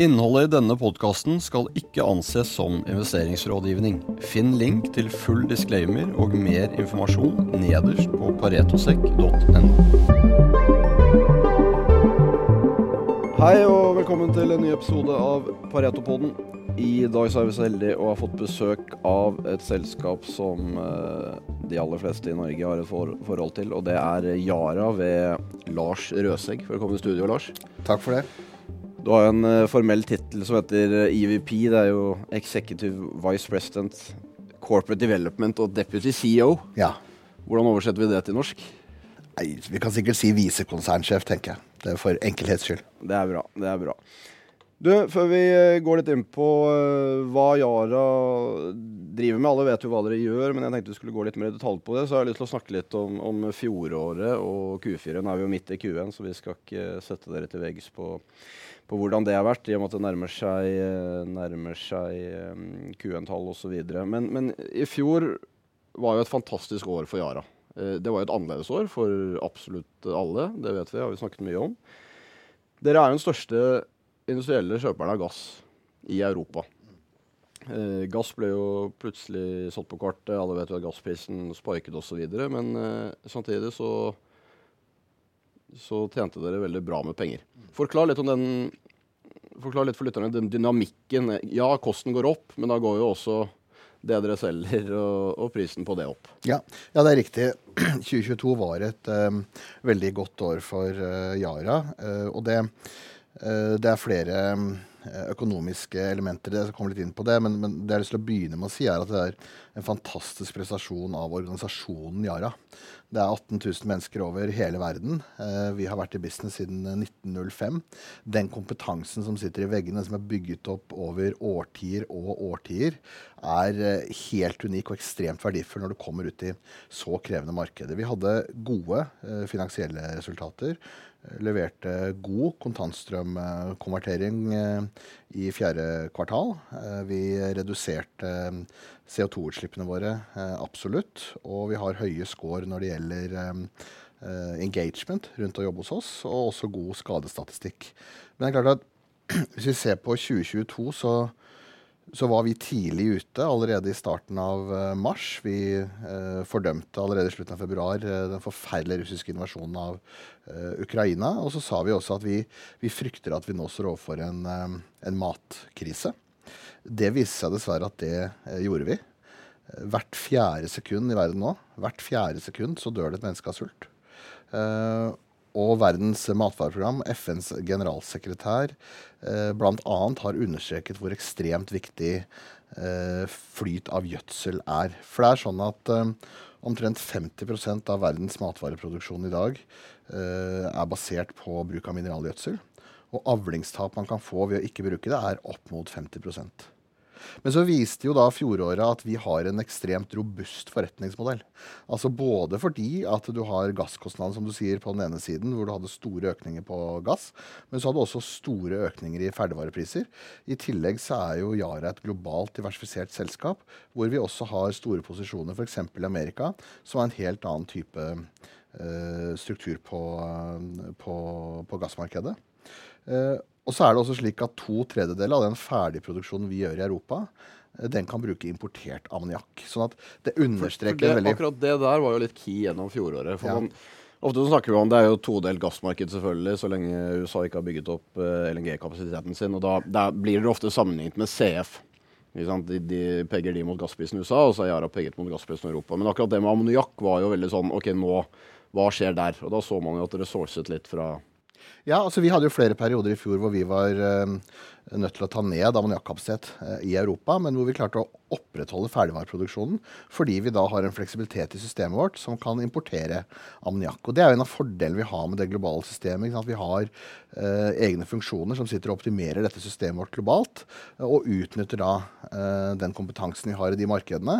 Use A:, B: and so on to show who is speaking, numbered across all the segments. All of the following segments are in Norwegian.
A: Innholdet i denne podkasten skal ikke anses som investeringsrådgivning. Finn link til full disclaimer og mer informasjon nederst på paretosekk.no. Hei og velkommen til en ny episode av Paretopoden. I dag så er vi så heldige å ha fått besøk av et selskap som eh, de aller fleste i Norge har et forhold til, og det er Yara ved Lars Røsegg. Velkommen i studio, Lars.
B: Takk for det.
A: Du har jo en uh, formell tittel som heter EVP. Det er jo Executive Vice President, Corporate Development og Deputy CEO.
B: Ja.
A: Hvordan oversetter vi det til norsk?
B: Nei, vi kan sikkert si visekonsernsjef, tenker jeg. Det er for enkelhets skyld.
A: Det er bra. Det er bra. Du, før vi går litt inn på uh, hva Yara driver med, alle vet jo hva dere gjør, men jeg tenkte vi skulle gå litt mer i detalj på det, så har jeg lyst til å snakke litt om, om fjoråret og Q4. Nå er vi jo midt i Q1, så vi skal ikke sette dere til veggs på, på hvordan det har vært, i og med at det nærmer seg, nærmer seg um, Q1-tall osv. Men, men i fjor var jo et fantastisk år for Yara. Det var jo et annerledes år for absolutt alle, det vet vi, har vi snakket mye om. Dere er jo den største industrielle kjøperne av gass i Europa. Eh, gass ble jo plutselig satt på kartet, alle vet jo at gassprisen sparket osv. Men eh, samtidig så, så tjente dere veldig bra med penger. Forklar litt om den Forklar litt for lytterne den dynamikken. Ja, kosten går opp, men da går jo også det dere selger, og, og prisen på det opp.
B: Ja, ja, det er riktig. 2022 var et um, veldig godt år for uh, Yara. Uh, og det, det er flere um, økonomiske elementer. Jeg skal komme litt inn på det, men, men, det jeg har lyst til å begynne med å si, er at det er en fantastisk prestasjon av organisasjonen Yara. Det er 18 000 mennesker over hele verden. Eh, vi har vært i business siden 1905. Den kompetansen som sitter i veggene, som er bygget opp over årtier og årtier, er eh, helt unik og ekstremt verdifull når du kommer ut i så krevende markeder. Vi hadde gode eh, finansielle resultater leverte god kontantstrømkonvertering eh, i fjerde kvartal. Eh, vi reduserte eh, CO2-utslippene våre absolutt, og vi har høye score når det gjelder engagement rundt å jobbe hos oss, og også god skadestatistikk. Men det er klart at hvis vi ser på 2022, så så var vi tidlig ute allerede i starten av uh, mars. Vi eh, fordømte allerede i slutten av februar uh, den forferdelige russiske invasjonen av Ukraina. Og så sa vi også at vi, vi frykter at vi nå står overfor en, en, matkrise. Det viste seg dessverre at det gjorde vi. Hvert fjerde sekund i verden nå, hvert fjerde sekund så dør det et menneske av sult. Uh, og Verdens matvareprogram, FNs generalsekretær, eh, bl.a. har understreket hvor ekstremt viktig eh, flyt av gjødsel er. For det er sånn at eh, omtrent 50% av verdens matvareproduksjon i dag eh, er basert på bruk av mineralgjødsel. Og avlingstap man kan få ved å ikke bruke det, er opp mot 50 men så viste jo da fjoråret at vi har en ekstremt robust forretningsmodell. Altså både fordi at du har gasskostnader, som du sier, på den ene siden, hvor du hadde store økninger på gass, men så hadde du også store økninger i ferdigvarepriser. I tillegg så er jo Yara et globalt diversifisert selskap, hvor vi også har store posisjoner, f.eks. i Amerika, som er en helt annen type uh, struktur på, uh, på, på gassmarkedet. Uh, og så er det også slik at to tredjedeler av den ferdigproduksjonen vi gjør i Europa, eh, den kan bruke importert ammoniakk. Sånn at det understreker det,
A: veldig Akkurat det der var jo litt key gjennom fjoråret. For ja. man, ofte snakker vi om det er jo todelt gassmarked, selvfølgelig, så lenge USA ikke har bygget opp eh, LNG-kapasiteten sin. Og da, da, blir det ofte sammenlignet med CF. De, de pegger de mot gassprisen i USA, og så er Yara peget mot gassprisen i Europa. Men akkurat det med ammoniakk var jo veldig sånn OK, nå, hva skjer der? Og da så man jo at det resourcet litt fra
B: ja, altså Vi hadde jo flere perioder i fjor hvor vi var uh, nødt til å ta ned ammoniakkapasitet uh, i Europa, men hvor vi klarte å opprettholde ferdigvareproduksjonen fordi vi da har en fleksibilitet i systemet vårt som kan importere ammoniakk. Og Det er jo en av fordelene vi har med det globale systemet. At vi har uh, egne funksjoner som sitter og optimerer dette systemet vårt globalt, og utnytter da den kompetansen vi har i de markedene.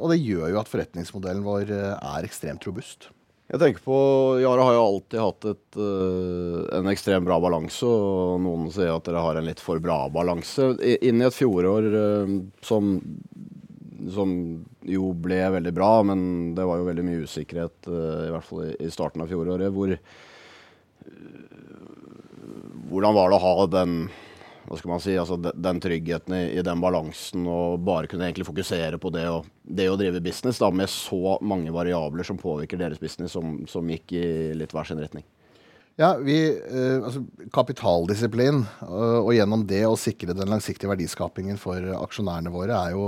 B: og det gjør jo at forretningsmodellen vår er ekstremt robust.
A: Jeg tenker på, Yara har jo alltid hatt et, uh, en ekstremt bra balanse, og noen sier at dere har en litt for bra balanse. Inn i et fjorår uh, som, som, jo ble veldig bra, men det var jo veldig mye usikkerhet, uh, i hvert fall i, i, starten av fjoråret. Hvor, hvordan var det å ha den hva skal man si, altså den tryggheten i, i, den balansen og bare kunne egentlig fokusere på det, og, det å drive business da, med så mange variabler som påvirker deres business, som, som gikk i litt hver sin retning?
B: Ja, vi, eh, altså Kapitaldisiplin og, og gjennom det å sikre den langsiktige verdiskapingen for aksjonærene våre er jo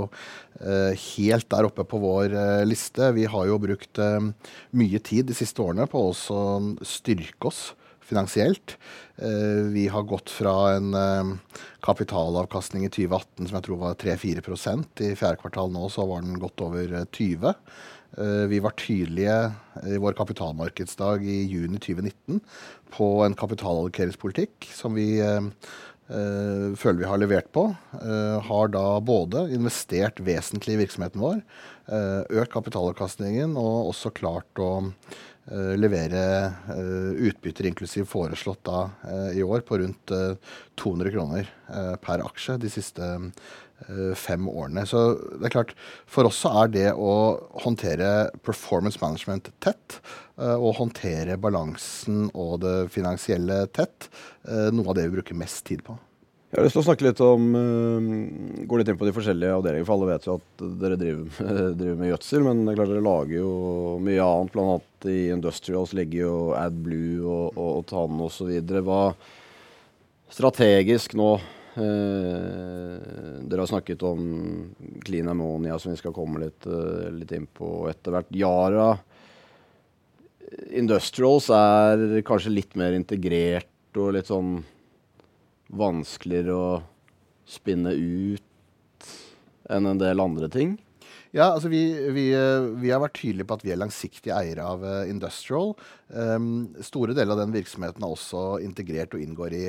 B: eh, helt der oppe på vår eh, liste. Vi har jo brukt eh, mye tid de siste årene på å styrke oss finansielt. Eh, vi har gått fra en eh, kapitalavkastning i 2018 som jeg tror var 3-4% I fjerde kvartal nå så var den godt over 20 Vi var tydelige i vår kapitalmarkedsdag i juni 2019 på en kapitalallokeringspolitikk som vi Uh, føler vi har levert på. Uh, har da både investert vesentlig i virksomheten vår, uh, økt kapitalavkastningen og også klart å Eh, levere uh, utbytter inklusiv foreslått da uh, i år på rundt 200 kroner per aksje de siste fem årene. Så det er klart, for oss så er det å håndtere performance management tett, og håndtere balansen og det finansielle tett, noe av det vi bruker mest tid på.
A: Jeg har lyst til å snakke litt om uh, Gå litt inn på de forskjellige avdelingene. For alle vet jo at dere driver, driver med gjødsel, men det er klart dere lager jo mye annet. Blant annet i Industrials ligger jo AdBlue og, og, og Tann osv. Hva strategisk nå uh, Dere har snakket om clean ammonia, som vi skal komme litt, uh, litt inn på etter hvert. Yara Industrials er kanskje litt mer integrert og litt sånn vanskeligere å spinne ut enn en del andre ting?
B: Ja, altså vi, vi, eh, vi, har vært tydelige på at vi er langsiktige eiere av uh, Industrial. Um, store deler av den virksomheten er også integrert og inngår i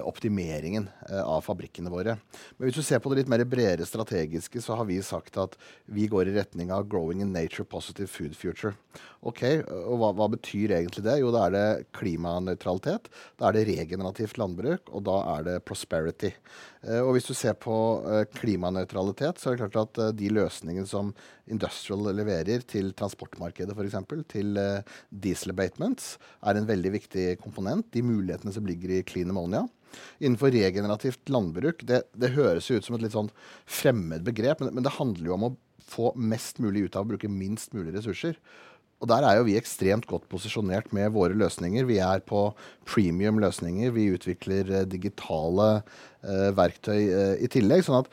B: optimeringen uh, av fabrikkene våre. Men hvis du ser på det litt mer bredere strategiske, så har vi sagt at vi går i retning av 'growing in nature positive food future'. Ok, og hva, hva betyr egentlig det? Jo, da er det klimanøytralitet. Da er det regenerativt landbruk, og da er det prosperity. og hvis du ser på klimanøytralitet, så er det klart at de løsningene som Industrial leverer til transportmarkedet, f.eks., til diesel abatements, er en veldig viktig komponent. De mulighetene som ligger i clean ammonia. Innenfor regenerativt landbruk, det, det høres ut som et litt sånn fremmed begrep, men, men det handler jo om å få mest mulig ut av å bruke minst mulig ressurser. Og Der er jo vi ekstremt godt posisjonert med våre løsninger. Vi er på premium løsninger. Vi utvikler eh, digitale eh, verktøy eh, i tillegg. sånn at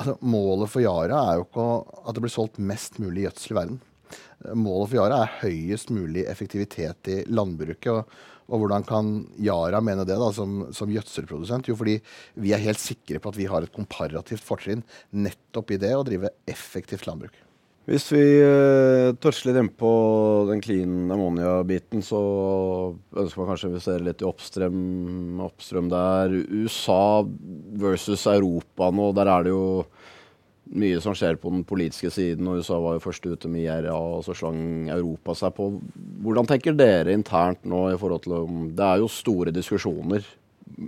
B: altså, Målet for Yara er jo ikke at det blir solgt mest mulig gjødsel i verden. Målet for Yara er høyest mulig effektivitet i landbruket. Og, og hvordan kan Yara mene det da, som, som, gjødselprodusent? Jo, fordi vi er helt sikre på at vi har et komparativt fortrinn nettopp i det å drive effektivt landbruk.
A: Hvis vi uh, toucher litt innpå den clean ammonia-biten, så ønsker man kanskje å investere litt i oppstrøm, oppstrøm der. USA versus Europa nå, der er det jo mye som skjer på den politiske siden, og USA var jo først ute med IRA, og så slang Europa seg på. Hvordan tenker dere internt nå i forhold til Det er jo store diskusjoner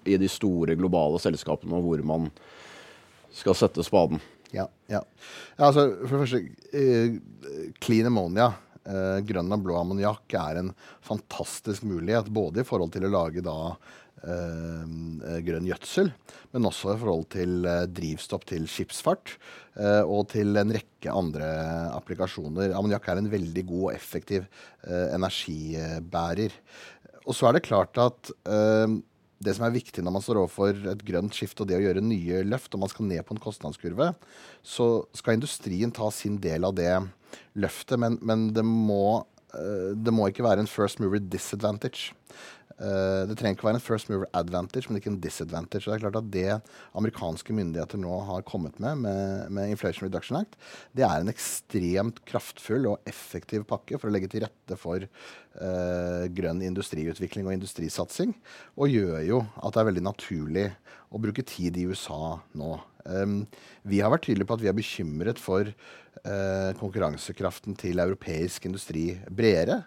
A: i de store globale selskapene om hvor man skal sette spaden.
B: Ja, ja. altså, for det første, eh, clean ammonia, eh, grønn og blå ammoniakk, er en fantastisk mulighet. Både i forhold til å lage da grønn gjødsel, men også i forhold til eh, drivstoff til skipsfart eh, og til en rekke andre applikasjoner. Ammoniakk er en veldig god og effektiv energibærer. Og så er det klart at det som er viktig når man står overfor et grønt skift og det å gjøre nye løft, og man skal ned på en kostnadskurve, så skal industrien ta sin del av det løftet. Men, men det, må, det, må, ikke være en first mover disadvantage. Uh, det trenger ikke være en first mover advantage, men ikke en disadvantage. det er klart at det amerikanske myndigheter nå har kommet med, med, med Inflation Reduction Act, det er en ekstremt kraftfull og effektiv pakke for å legge til rette for uh, grønn industriutvikling og industrisatsing. Og gjør jo at det er veldig naturlig å bruke tid i USA nå. Um, vi har vært tydelige på at vi er bekymret for uh, konkurransekraften til europeisk industri bredere.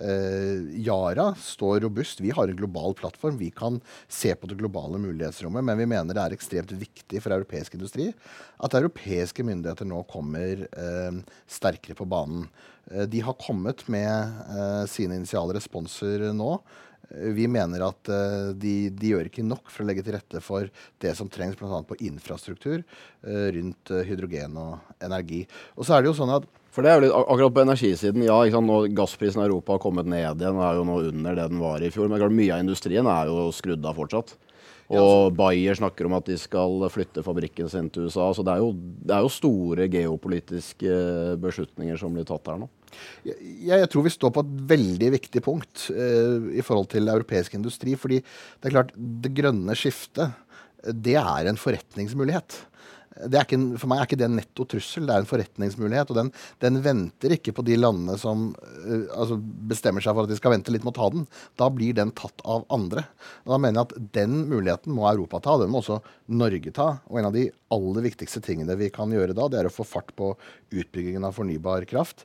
B: Uh, Yara står robust. Vi har en global plattform. Vi kan se på det globale mulighetsrommet, men vi mener det er ekstremt viktig for europeisk industri at europeiske myndigheter nå kommer uh, sterkere på banen. de har kommet med sine initiale responser nå. Vi mener at uh, de, de, gjør ikke nok for å legge til rette for det som trengs bl.a. på infrastruktur uh, rundt uh, hydrogen og energi. Og så er det jo sånn at
A: for det er jo litt, akkurat på energisiden, ja, ikke sant, nå Gassprisen i Europa har kommet ned igjen, og er jo nå under det den var i fjor. Men klart, mye av industrien er jo skrudd av fortsatt. Og Bayer snakker om at de skal flytte fabrikken sin til USA. Så det er jo, det er jo store geopolitiske beslutninger som blir tatt her nå.
B: Jeg, jeg, tror vi står på et veldig viktig punkt eh, i forhold til europeisk industri. fordi det er klart, det grønne skiftet, det er en forretningsmulighet ikke, for meg er ikke det en netto trussel, det er en forretningsmulighet. Og den, den venter ikke på de landene som uh, altså bestemmer seg for at de skal vente litt med å ta den. Da blir den tatt av andre. Og da mener jeg at den muligheten må Europa ta. Den må også Norge ta. Og en av de aller viktigste tingene vi kan gjøre da, det er å få fart på utbyggingen av fornybar kraft.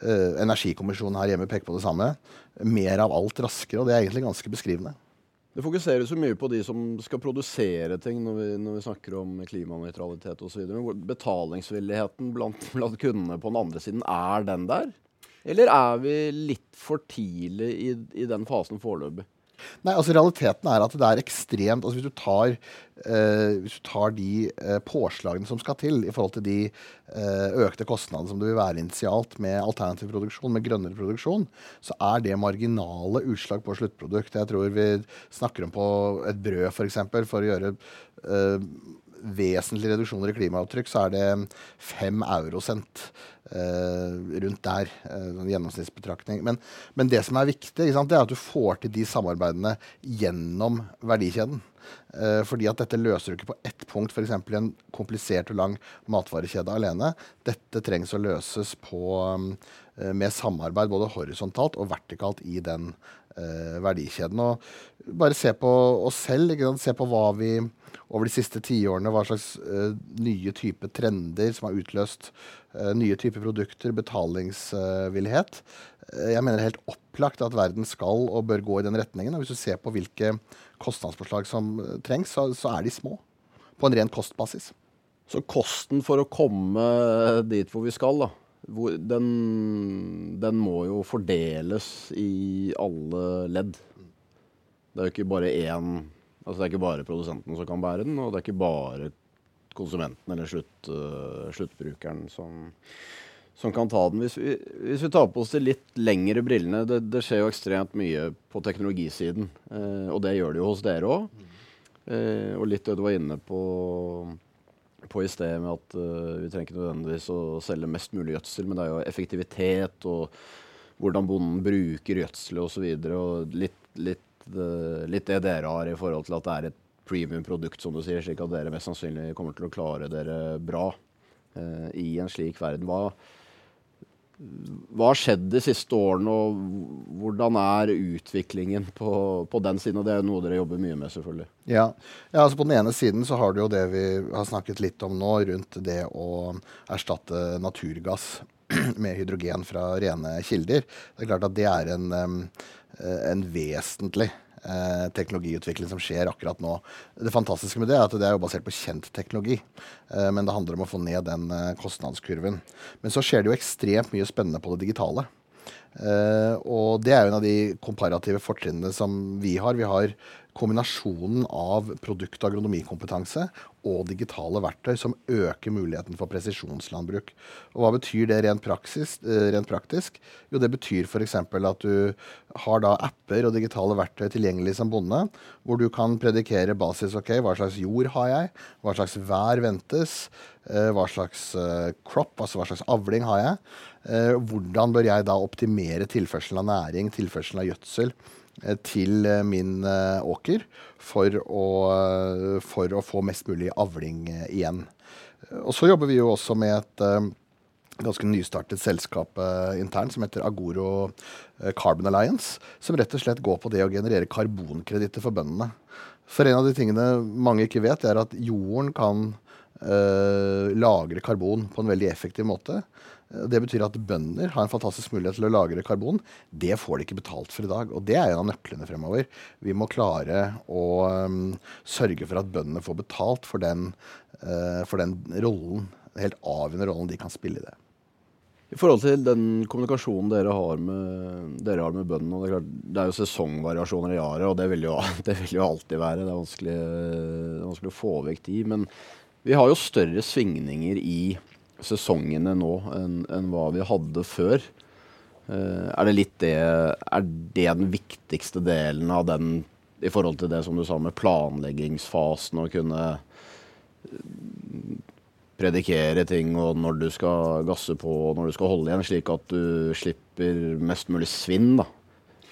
B: Uh, energikommisjonen her hjemme peker på det samme. Mer av alt raskere, og det er egentlig ganske beskrivende.
A: Det fokuseres jo mye på de som skal produsere ting når vi, når vi snakker om klimanøytralitet osv. Men betalingsvilligheten blant, blant, kundene på den andre siden, er den der? Eller er vi litt for tidlig i, i den fasen foreløpig?
B: Nei, altså Realiteten er at det er ekstremt altså Hvis du tar, eh, hvis du tar de eh, påslagene som skal til i forhold til de eh, økte kostnadene som det vil være initialt med alternativ produksjon, med grønnere produksjon, så er det marginale utslag på sluttprodukt. Jeg tror vi snakker om på et brød, f.eks. For, for å gjøre eh, vesentlige reduksjoner i klimaavtrykk, så er det fem eurosent eh, rundt der. Eh, gjennomsnittsbetraktning. Men, men, det som er viktig, sant, det er at du får til de samarbeidene gjennom verdikjeden. Eh, fordi at dette løser du ikke på ett punkt, f.eks. i en komplisert og lang matvarekjede alene. Dette trengs å løses på, eh, med samarbeid både horisontalt og vertikalt i den verdikjeden. Og bare se på oss selv. Se på hva vi over de siste tiårene hva slags uh, nye type trender som har utløst uh, nye typer produkter, betalingsvillighet. Uh, jeg mener det er helt opplagt at verden skal og bør gå i den retningen. og Hvis du ser på hvilke kostnadsforslag som trengs, så, så, er de små. På en ren kostbasis.
A: Så kosten for å komme dit hvor vi skal, da, hvor, den, den må jo fordeles i alle ledd. Det er jo ikke bare én Altså Det er ikke bare produsenten som kan bære den, og det er ikke bare konsumenten eller slutt, uh, sluttbrukeren som, som, kan ta den. Hvis vi, hvis vi, tar på oss de litt lengre brillene Det, det skjer jo ekstremt mye på teknologisiden, uh, og det gjør det jo hos dere òg. Uh, eh, og litt det du var inne på, på i sted med at vi trenger ikke nødvendigvis å selge mest mulig gjødsel, men det er jo effektivitet og hvordan bonden bruker gjødselet osv. Og, så og litt, litt litt det dere har i forhold til at det er et premium-produkt, som du sier, slik at dere mest sannsynlig kommer til å klare dere bra uh, i en slik verden. Hva, hva har skjedd de siste årene, og hvordan er utviklingen på, på, den siden? Og det er jo noe dere jobber mye med, selvfølgelig.
B: Ja. ja, altså På den ene siden så har du jo det vi har snakket litt om nå, rundt det å erstatte naturgass med hydrogen fra rene kilder. Det er klart at det er en Eh, en vesentlig eh, teknologiutvikling som skjer akkurat nå. Det fantastiske med det er at det er jo basert på kjent teknologi. Eh, men det handler om å få ned den eh, kostnadskurven. Men så skjer det jo ekstremt mye spennende på det digitale. Eh, og det er jo en av de komparative fortrinnene som vi har. Vi har kombinasjonen av produkt- og agronomikompetanse og digitale verktøy som øker muligheten for presisjonslandbruk. Og Hva betyr det rent, praksis, eh, rent praktisk? Jo, Det betyr f.eks. at du har da apper og digitale verktøy tilgjengelig som bonde, hvor du kan predikere basis ok, hva slags jord har jeg, hva slags vær ventes, eh, hva slags eh, crop, altså hva slags avling har jeg. Hvordan bør jeg da optimere tilførselen av næring, tilførselen av gjødsel? Eh, til eh, min eh, åker for å, for å, få mest mulig avling igjen. Og så jobber vi jo også med et ganske nystartet selskap internt som heter Agoro Carbon Alliance. Som rett og slett går på det å generere karbonkreditter for bøndene. For en av de tingene mange ikke vet, er at jorden kan øh, lagre karbon på en veldig effektiv måte. Det betyr at bønder har en fantastisk mulighet til å lagre karbon. Det får de ikke betalt for i dag. Og det er en av nøklene fremover. Vi må klare å um, sørge for at bøndene får betalt for den, uh, for den rollen, den helt avgjørende rollen de kan spille i det.
A: I forhold til den kommunikasjonen dere har med, dere har med bøndene det, er klart, det er jo sesongvariasjoner i året, og det vil, jo, det vil jo alltid være. Det er vanskelig, det er vanskelig å få vekk de. Men vi har jo større svingninger i sesongene nå enn, enn hva vi hadde før. Uh, er det litt det Er det den viktigste delen av den i forhold til det som du sa med planleggingsfasen, å kunne predikere ting og når du skal gasse på og når du skal holde igjen, slik at du slipper mest mulig svinn, da.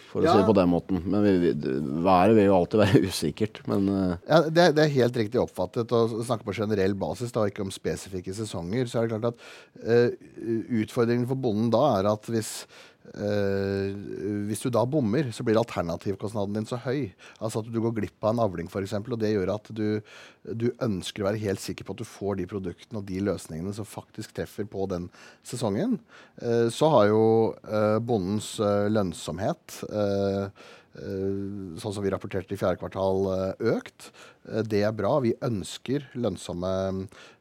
A: For ja. å si det på den måten. Men vi, vi, været vil jo alltid være usikkert. Men uh.
B: ja, det, det, er helt riktig oppfattet. Å snakke på generell basis, da, ikke om spesifikke sesonger, så er det klart at uh, utfordringen for bonden da er at hvis Uh, hvis du da bommer, så blir alternativkostnaden din så høy. Altså at du går glipp av en avling f.eks. Og det gjør at du, du, ønsker å være helt sikker på at du får de produktene og de løsningene som faktisk treffer på den sesongen. Uh, så har jo uh, bondens lønnsomhet sånn som vi rapporterte i fjerde kvartal, økt. Det er bra. Vi ønsker lønnsomme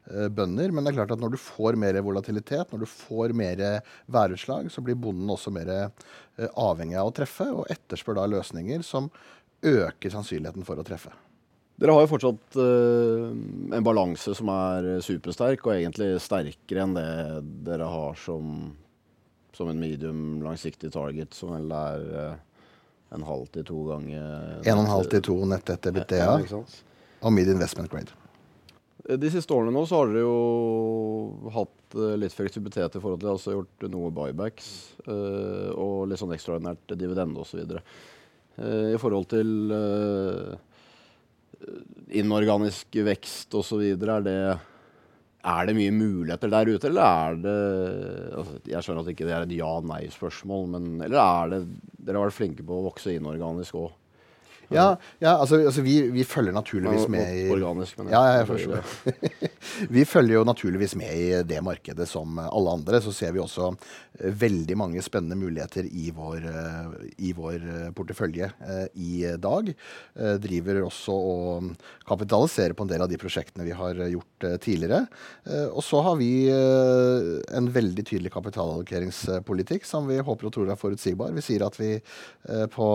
B: Eh, bønder. Men det er klart at når du får mer volatilitet, når du får mer værutslag, så blir bonden også mer eh, avhengig av å treffe, og etterspør da løsninger som øker sannsynligheten for å treffe.
A: Dere har jo fortsatt uh, en balanse som er supersterk, og egentlig sterkere enn det dere har som, som en medium langsiktig target, som vel er uh, en halv til to ganger
B: En og en halv til to nett etter BTA, ja, og mid investment grade.
A: De siste årene nå så har dere jo hatt uh, litt fleksibilitet i forhold til altså gjort noe buybacks uh, og litt sånn ekstraordinært dividende osv. I forhold til inorganisk vekst osv. Er, det, er det mye muligheter der ute, eller er det altså, Jeg skjønner at ikke det er et ja-nei-spørsmål, men eller er det Dere har vært flinke på å vokse inorganisk òg?
B: Ja, ja altså, altså vi, vi, følger naturligvis med i
A: Organisk, men
B: ja, jeg forstår vi følger jo naturligvis med i det markedet som alle andre. Så ser vi også eh, veldig mange spennende muligheter i vår, eh, i vår eh, portefølje i dag. Driver også og kapitaliserer på en del av de prosjektene vi har gjort tidligere. Og så har vi en veldig tydelig kapitalallokeringspolitikk som vi håper og tror er forutsigbar. Vi sier at vi på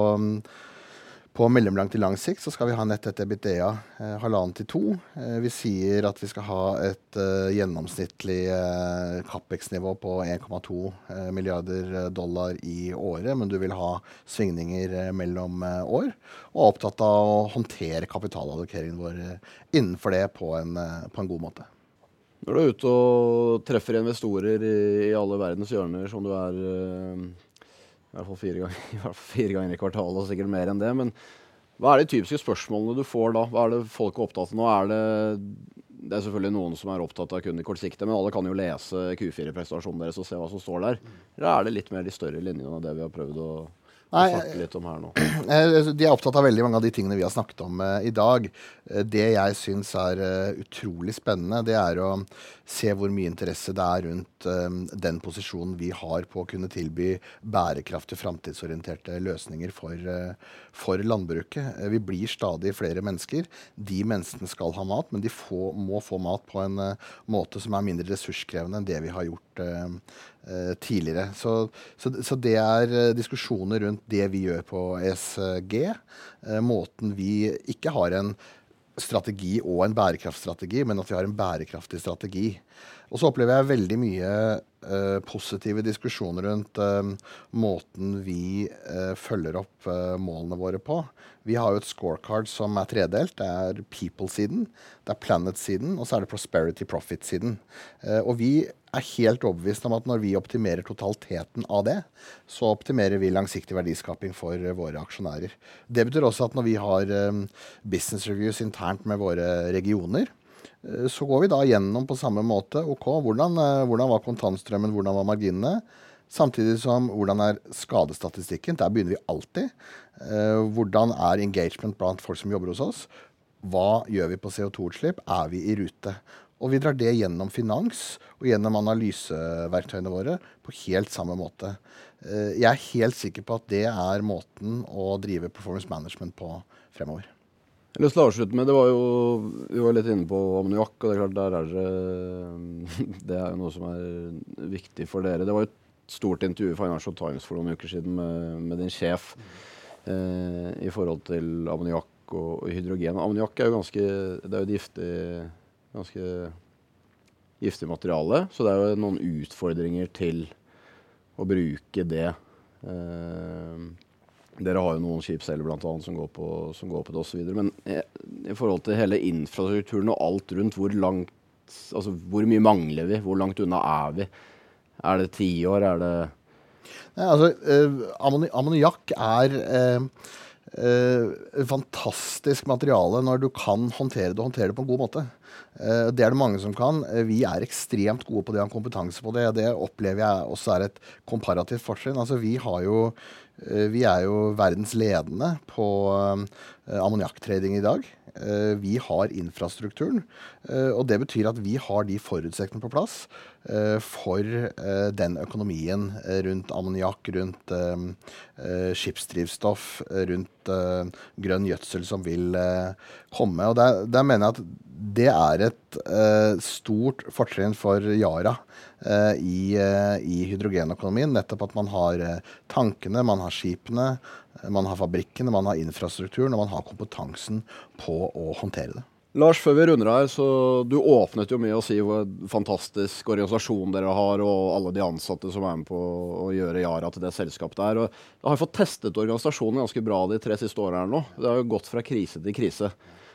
B: på mellomlang til lang sikt så skal vi ha nett etter EBITDA eh, halvannen til to. Eh, vi sier at vi skal ha et eh, gjennomsnittlig eh, Capex-nivå på 1,2 eh, milliarder dollar i året, men du vil ha svingninger eh, mellom eh, år. Og er opptatt av å håndtere kapitalallokeringen vår innenfor det på en, på en, god måte.
A: Når du er ute og treffer investorer i, i alle verdens hjørner, som du er i hvert fall fire ganger, i, fire ganger i kvartalet, og sikkert mer enn det. Men hva er de typiske spørsmålene du får da? Hva er det folk er opptatt av nå? Er det, det er selvfølgelig noen som er opptatt av kun i kortsiktig, men alle kan jo lese Q4-prestasjonen deres og se hva som står der. Eller er det litt mer de større linjene av det vi har prøvd å Nei, snakke litt om her nå?
B: Eh, de er opptatt av veldig mange av de tingene vi har snakket om uh, i dag. Uh, det jeg syns er uh, utrolig spennende, det er å se hvor mye interesse det er rundt den posisjonen vi har på å kunne tilby bærekraftige, framtidsorienterte løsninger for, for landbruket. vi blir stadig flere mennesker. De menneskene skal ha mat, men de få, må få mat på en måte som er mindre ressurskrevende enn det vi har gjort Eh, tidligere. Så, så, så, det er uh, diskusjoner rundt det vi gjør på ESG. Uh, måten vi ikke har en strategi og en bærekraftstrategi, men at vi har en bærekraftig strategi. Og så opplever jeg veldig mye uh, positive diskusjoner rundt måten vi følger opp målene våre på. Vi har jo et scorecard som er tredelt. Det er people-siden, det er planet-siden, og så er det prosperity profit-siden. og vi er helt overbevist om at når vi optimerer totaliteten av det, så optimerer vi langsiktig verdiskaping for uh, våre aksjonærer. Det betyr også at når vi har um, business reviews internt med våre regioner, uh, så går vi da gjennom på samme måte. ok, hvordan, hvordan var kontantstrømmen, hvordan var marginene? Samtidig som hvordan er skadestatistikken? Der begynner vi alltid. hvordan er engagement blant folk som jobber hos oss? Hva gjør vi på CO2-utslipp? Er vi i rute? Og vi drar det gjennom finans og gjennom analyseverktøyene våre på helt samme måte. Eh, jeg er helt sikker på at det er måten å drive performance management på fremover.
A: Jeg har lyst til å avslutte med, det var jo, Vi var litt inne på ammoniakk. og Det er klart der er det, er jo noe som er viktig for dere. Det var jo et stort intervju i Financial Times for noen uker siden med, med din sjef eh, i forhold til ammoniakk og, og hydrogen. Ammoniakk er jo ganske det er jo et giftig, ganske giftig materiale, så det er jo noen utfordringer til å bruke det. Eh, dere har jo noen skip selv blant annet, som går på, som går på det osv. Men i, i, forhold til hele infrastrukturen og alt rundt, hvor langt Altså hvor mye mangler vi? Hvor langt unna er vi? Er det ti år? Er det
B: Nei, altså, eh, Ammoniakk er eh, eh, fantastisk materiale når du kan håndtere det og håndtere det på en god måte. Eh, det er det mange som kan. Eh, vi er ekstremt gode på det, har kompetanse på det. Det opplever jeg også er et komparativt fortrinn. Altså, vi Eh, vi er jo verdens ledende på ammoniakktrading i dag. Vi har infrastrukturen, og det betyr at vi har de forutsetningene på plass for den økonomien rundt ammoniakk, rundt skipsdrivstoff, rundt grønn gjødsel som vil komme. Og der, der mener jeg at det er et stort fortrinn for Yara uh, i, uh, i, hydrogenøkonomien. Nettopp at man har tankene, man har skipene, man har fabrikkene, man har infrastrukturen, og man har kompetansen på å håndtere det.
A: Lars, før vi runder her, så du åpnet jo med å si hvor fantastisk organisasjon dere har, og alle de ansatte som er med på å gjøre Yara til det selskapet der. Og jeg har fått testet organisasjonen ganske bra de tre siste årene her nå. Det har jo gått fra krise til krise.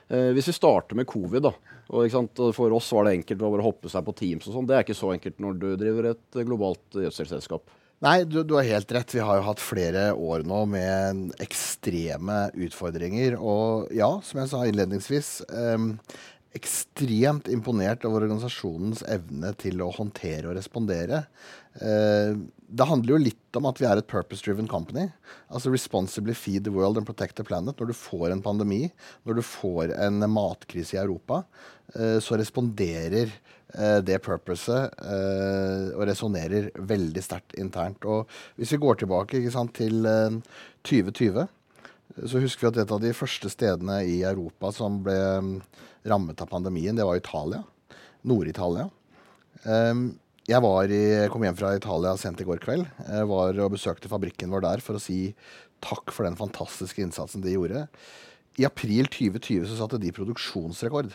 A: Eh, hvis vi starter med covid, da. Og, For oss var det enkelt å bare hoppe seg på Teams og sånn. Det er ikke så enkelt når du driver et globalt gjødselselskap.
B: Nei, du, du, har helt rett. Vi har jo hatt flere år nå med ekstreme utfordringer. Og ja, som jeg sa innledningsvis, eh, ekstremt imponert over organisasjonens evne til å håndtere og respondere. Eh, det handler jo litt om at vi er et purpose-driven company. Altså responsibly feed the world and protect the planet. Når du får en pandemi, når du får en matkrise i Europa, eh, så responderer eh, det purposet og resonnerer veldig sterkt internt. Og hvis vi går tilbake sant, til 2020, så husker vi at et av de første stedene i Europa som ble mm, rammet av pandemien, det var Italia. Nord-Italia. Um, jeg i, kom hjem fra Italia sent i går kveld. Jeg var og besøkte fabrikken vår der for å si takk for den fantastiske innsatsen de gjorde. I april 2020 så satte de produksjonsrekord.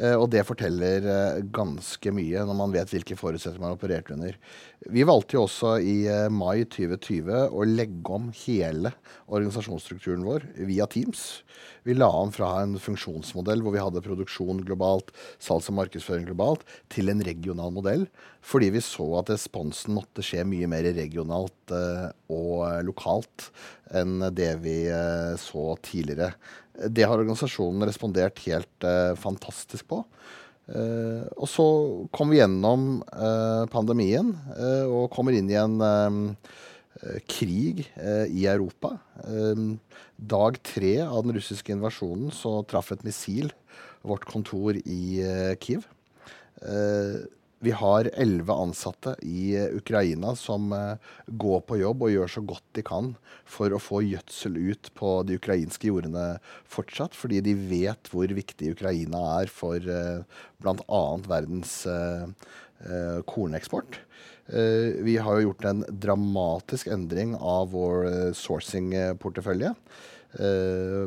B: Eh, og det forteller eh, ganske mye når man vet hvilke forutsetninger man har operert under. Vi valgte jo også i eh, mai 2020 å legge om hele organisasjonsstrukturen vår via Teams. Vi la om fra en funksjonsmodell hvor vi hadde produksjon globalt, salgs- og markedsføring globalt, til en regional modell. Fordi vi så at responsen måtte skje mye mer regionalt og lokalt enn det vi så tidligere. Det har organisasjonen respondert helt eh, fantastisk på. Eh, og så kom vi gjennom eh, pandemien eh, og kommer inn i en eh, krig eh, i Europa. dag tre av den russiske invasjonen så traff et missil vårt kontor i Kiev. Vi har elleve ansatte i eh, Ukraina som uh, går på jobb og gjør så godt de kan for å få gjødsel ut på de ukrainske jordene fortsatt, fordi de vet hvor viktig Ukraina er for uh, bl.a. verdens korneksport. vi har jo gjort en dramatisk endring av vår sourcing-portefølje.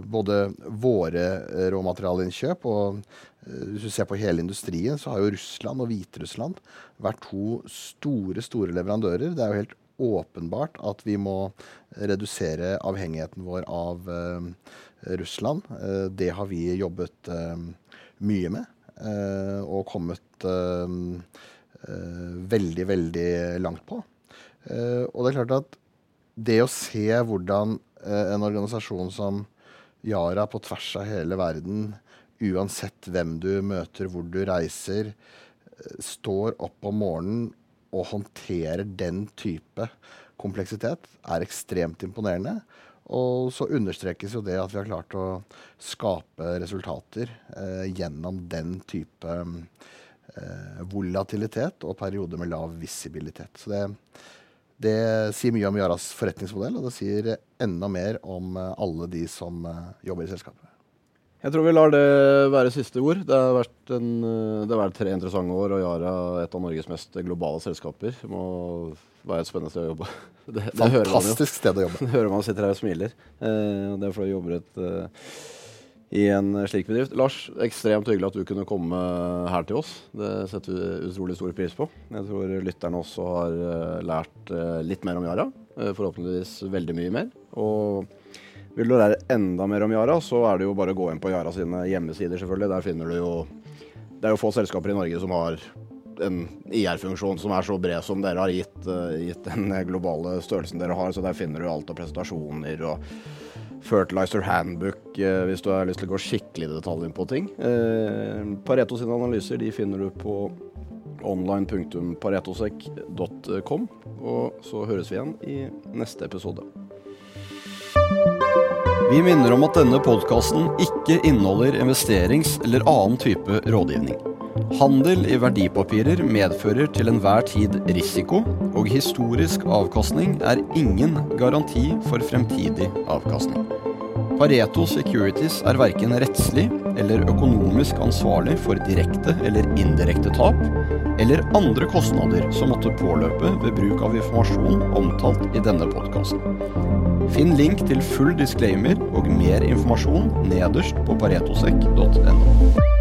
B: både våre råmaterialinnkjøp og Eh, hvis du ser på hele industrien, så har jo Russland og Hviterussland vært to store, store leverandører. Det er jo helt åpenbart at vi må redusere avhengigheten vår av uh, Russland. Uh, det har vi jobbet uh, mye med og kommet veldig, veldig langt på. og det er klart at det å se hvordan en organisasjon som Yara på tvers av hele verden uansett hvem du møter, hvor du reiser, eh, står opp om morgenen og håndterer den type kompleksitet, er ekstremt imponerende. Og så understrekes jo det at vi har klart å skape resultater eh, gjennom den type eh, volatilitet og perioder med lav visibilitet. Så det, det, sier mye om Yaras forretningsmodell, og det sier enda mer om eh, alle de som eh, jobber i selskapet.
A: Jeg tror vi lar det være siste ord. Det har vært, en, det har vært tre interessante år, og Yara et av Norges mest globale selskaper. Det må være et spennende sted å jobbe.
B: Det, det Fantastisk sted å jobbe.
A: Det hører man sitter her og smiler. Eh, det er fordi du jobber et, eh, i en slik bedrift. Lars, ekstremt hyggelig at du kunne komme her til oss. Det setter vi utrolig stor pris på. Jeg tror lytterne også har lært litt mer om Yara. Forhåpentligvis veldig mye mer. Og vil du lære enda mer om Yara, så er det jo bare å gå inn på Yara sine hjemmesider, selvfølgelig. Der finner du jo Det er jo få selskaper i Norge som har en IR-funksjon som er så bred som dere har gitt, uh, gitt den globale størrelsen dere har. Så der finner du alt av presentasjoner og Fertilizer Handbook uh, hvis du har lyst til å gå skikkelig i detalj på ting. Uh, Pareto sine analyser de finner du på online.paretosek.com. Og så høres vi igjen i neste episode. Vi minner om at denne podkasten ikke inneholder investerings- eller annen type rådgivning. Handel i verdipapirer medfører til enhver tid risiko, og historisk avkastning er ingen garanti for fremtidig avkastning. Pareto Securities er verken rettslig eller økonomisk ansvarlig for direkte eller indirekte tap, eller andre kostnader som måtte påløpe ved bruk av informasjon omtalt i denne podkasten. Finn link til full disclaimer og mer informasjon nederst på paretosek.no.